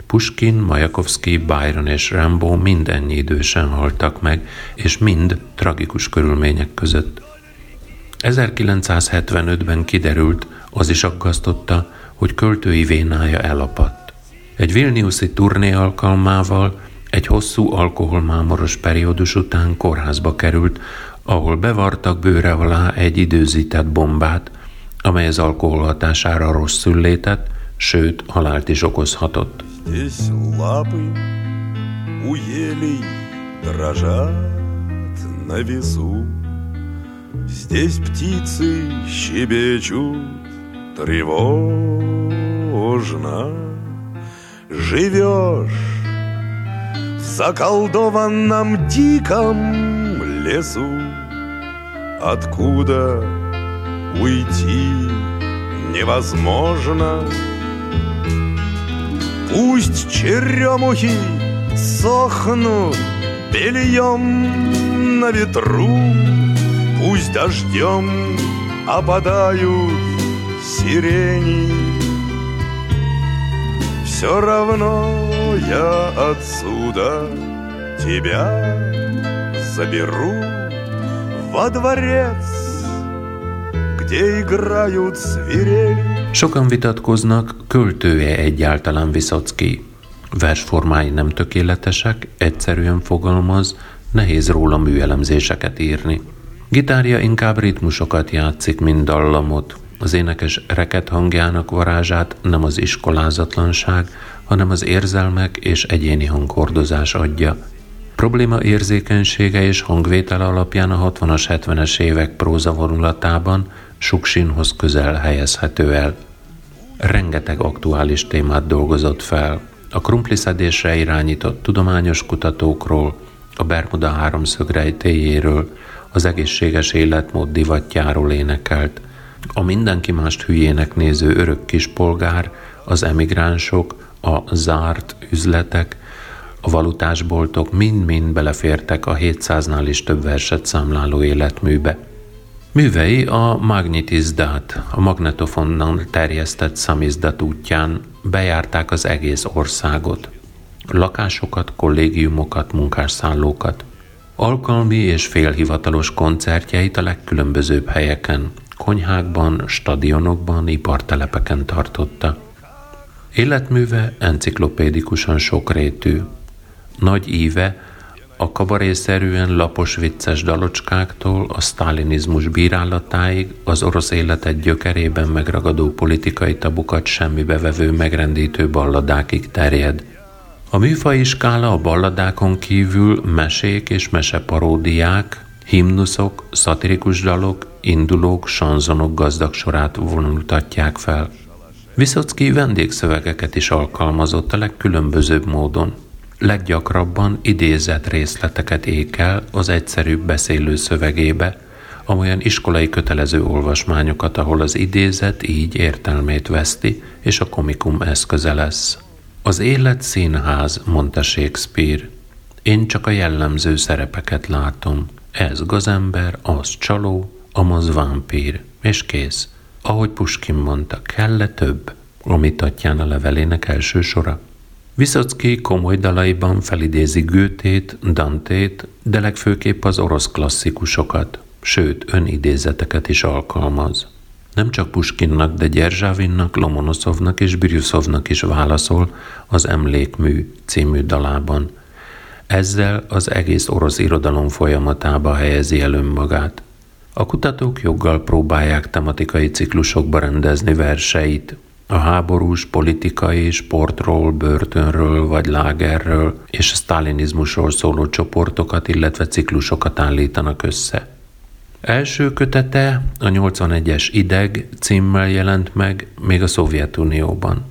Puskin, Majakovszki, Byron és Rambo mind ennyi idősen haltak meg, és mind tragikus körülmények között. 1975-ben kiderült, az is aggasztotta, hogy költői vénája elapadt. Egy Vilniuszi turné alkalmával egy hosszú alkoholmámoros periódus után kórházba került, ahol bevartak bőre alá egy időzített bombát, amely az alkohol hatására rosszul létett, sőt, halált is okozhatott. Здесь лапы у елей дрожат на весу. Здесь птицы щебечут тревожно. Живешь в заколдованном диком лесу, Откуда уйти невозможно. Пусть черемухи сохнут бельем на ветру, Пусть дождем опадают сирени. Все равно я отсюда тебя заберу во дворец, где играют свирели. Sokan vitatkoznak, költője egyáltalán Viszocki. Versformái nem tökéletesek, egyszerűen fogalmaz, nehéz róla műelemzéseket írni. Gitárja inkább ritmusokat játszik, mint dallamot. Az énekes reket hangjának varázsát nem az iskolázatlanság, hanem az érzelmek és egyéni hanghordozás adja. Probléma érzékenysége és hangvétel alapján a 60-as, 70-es évek próza vonulatában Suksinhoz közel helyezhető el. Rengeteg aktuális témát dolgozott fel. A krumpliszedésre irányított tudományos kutatókról, a Bermuda háromszög rejtéjéről, az egészséges életmód divatjáról énekelt. A mindenki mást hülyének néző örök kispolgár, az emigránsok, a zárt üzletek, a valutásboltok mind-mind belefértek a 700-nál is több verset számláló életműbe. Művei a magnetizdát, a magnetofonnal terjesztett szamizdat útján bejárták az egész országot. Lakásokat, kollégiumokat, munkásszállókat. Alkalmi és félhivatalos koncertjeit a legkülönbözőbb helyeken, konyhákban, stadionokban, ipartelepeken tartotta. Életműve enciklopédikusan sokrétű. Nagy íve a kabarészerűen lapos vicces dalocskáktól a sztálinizmus bírálatáig az orosz életet gyökerében megragadó politikai tabukat semmibe vevő megrendítő balladákig terjed. A műfai skála a balladákon kívül mesék és meseparódiák, himnuszok, szatirikus dalok, indulók, sanzonok gazdag sorát vonultatják fel. Viszocki vendégszövegeket is alkalmazott a legkülönbözőbb módon – leggyakrabban idézett részleteket ékel az egyszerűbb beszélő szövegébe, amolyan iskolai kötelező olvasmányokat, ahol az idézet így értelmét veszti, és a komikum eszköze lesz. Az élet színház, mondta Shakespeare. Én csak a jellemző szerepeket látom. Ez gazember, az csaló, amaz vámpír, és kész. Ahogy Puskin mondta, kell-e több? Amit a levelének első sora. Viszocki komoly dalaiban felidézi Gőtét, Dantét, de legfőképp az orosz klasszikusokat, sőt önidézeteket is alkalmaz. Nem csak Puskinnak, de Gyerzsávinnak, Lomonoszovnak és Birjuszovnak is válaszol az Emlékmű című dalában. Ezzel az egész orosz irodalom folyamatába helyezi el önmagát. A kutatók joggal próbálják tematikai ciklusokba rendezni verseit, a háborús politikai, sportról, börtönről vagy lágerről és a sztálinizmusról szóló csoportokat, illetve ciklusokat állítanak össze. Első kötete a 81-es Ideg címmel jelent meg még a Szovjetunióban.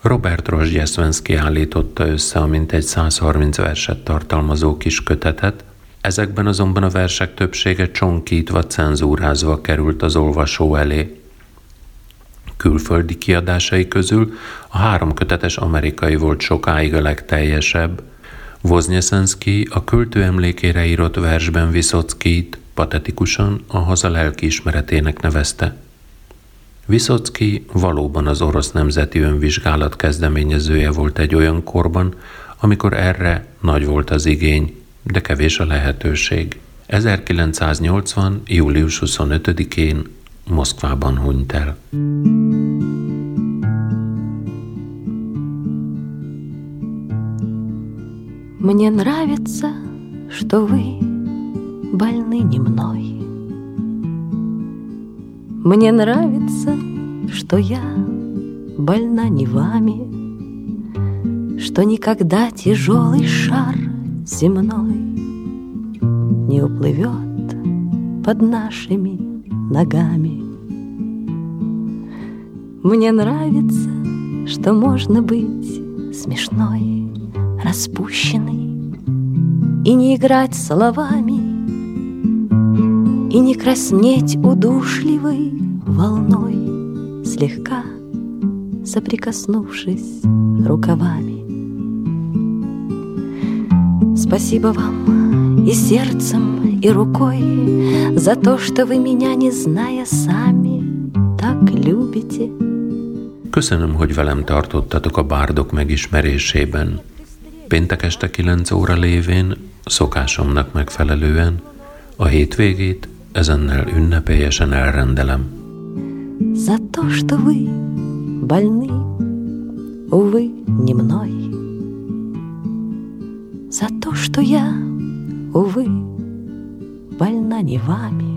Robert Rozsgyeszvenszki állította össze a mintegy 130 verset tartalmazó kis kötetet, ezekben azonban a versek többsége csonkítva, cenzúrázva került az olvasó elé, külföldi kiadásai közül a három kötetes amerikai volt sokáig a legteljesebb. Wozniacki a költő emlékére írott versben Viszockit patetikusan a haza lelkiismeretének nevezte. Viszocki valóban az orosz nemzeti önvizsgálat kezdeményezője volt egy olyan korban, amikor erre nagy volt az igény, de kevés a lehetőség. 1980. július 25-én Moszkvában hunyt el. Мне нравится, что вы больны не мной. Мне нравится, что я больна не вами, Что никогда тяжелый шар земной Не уплывет под нашими ногами. Мне нравится, что можно быть смешной, распущенной И не играть словами, И не краснеть удушливой волной, Слегка соприкоснувшись рукавами. Спасибо вам и сердцем, и рукой За то, что вы меня, не зная сами, так любите. Köszönöm, hogy velem tartottatok a bárdok megismerésében. Péntek este 9 óra lévén, szokásomnak megfelelően, a hétvégét ezennel ünnepélyesen elrendelem. За то, что вы больны, увы, не мной. За то, что я, увы, больна не вами.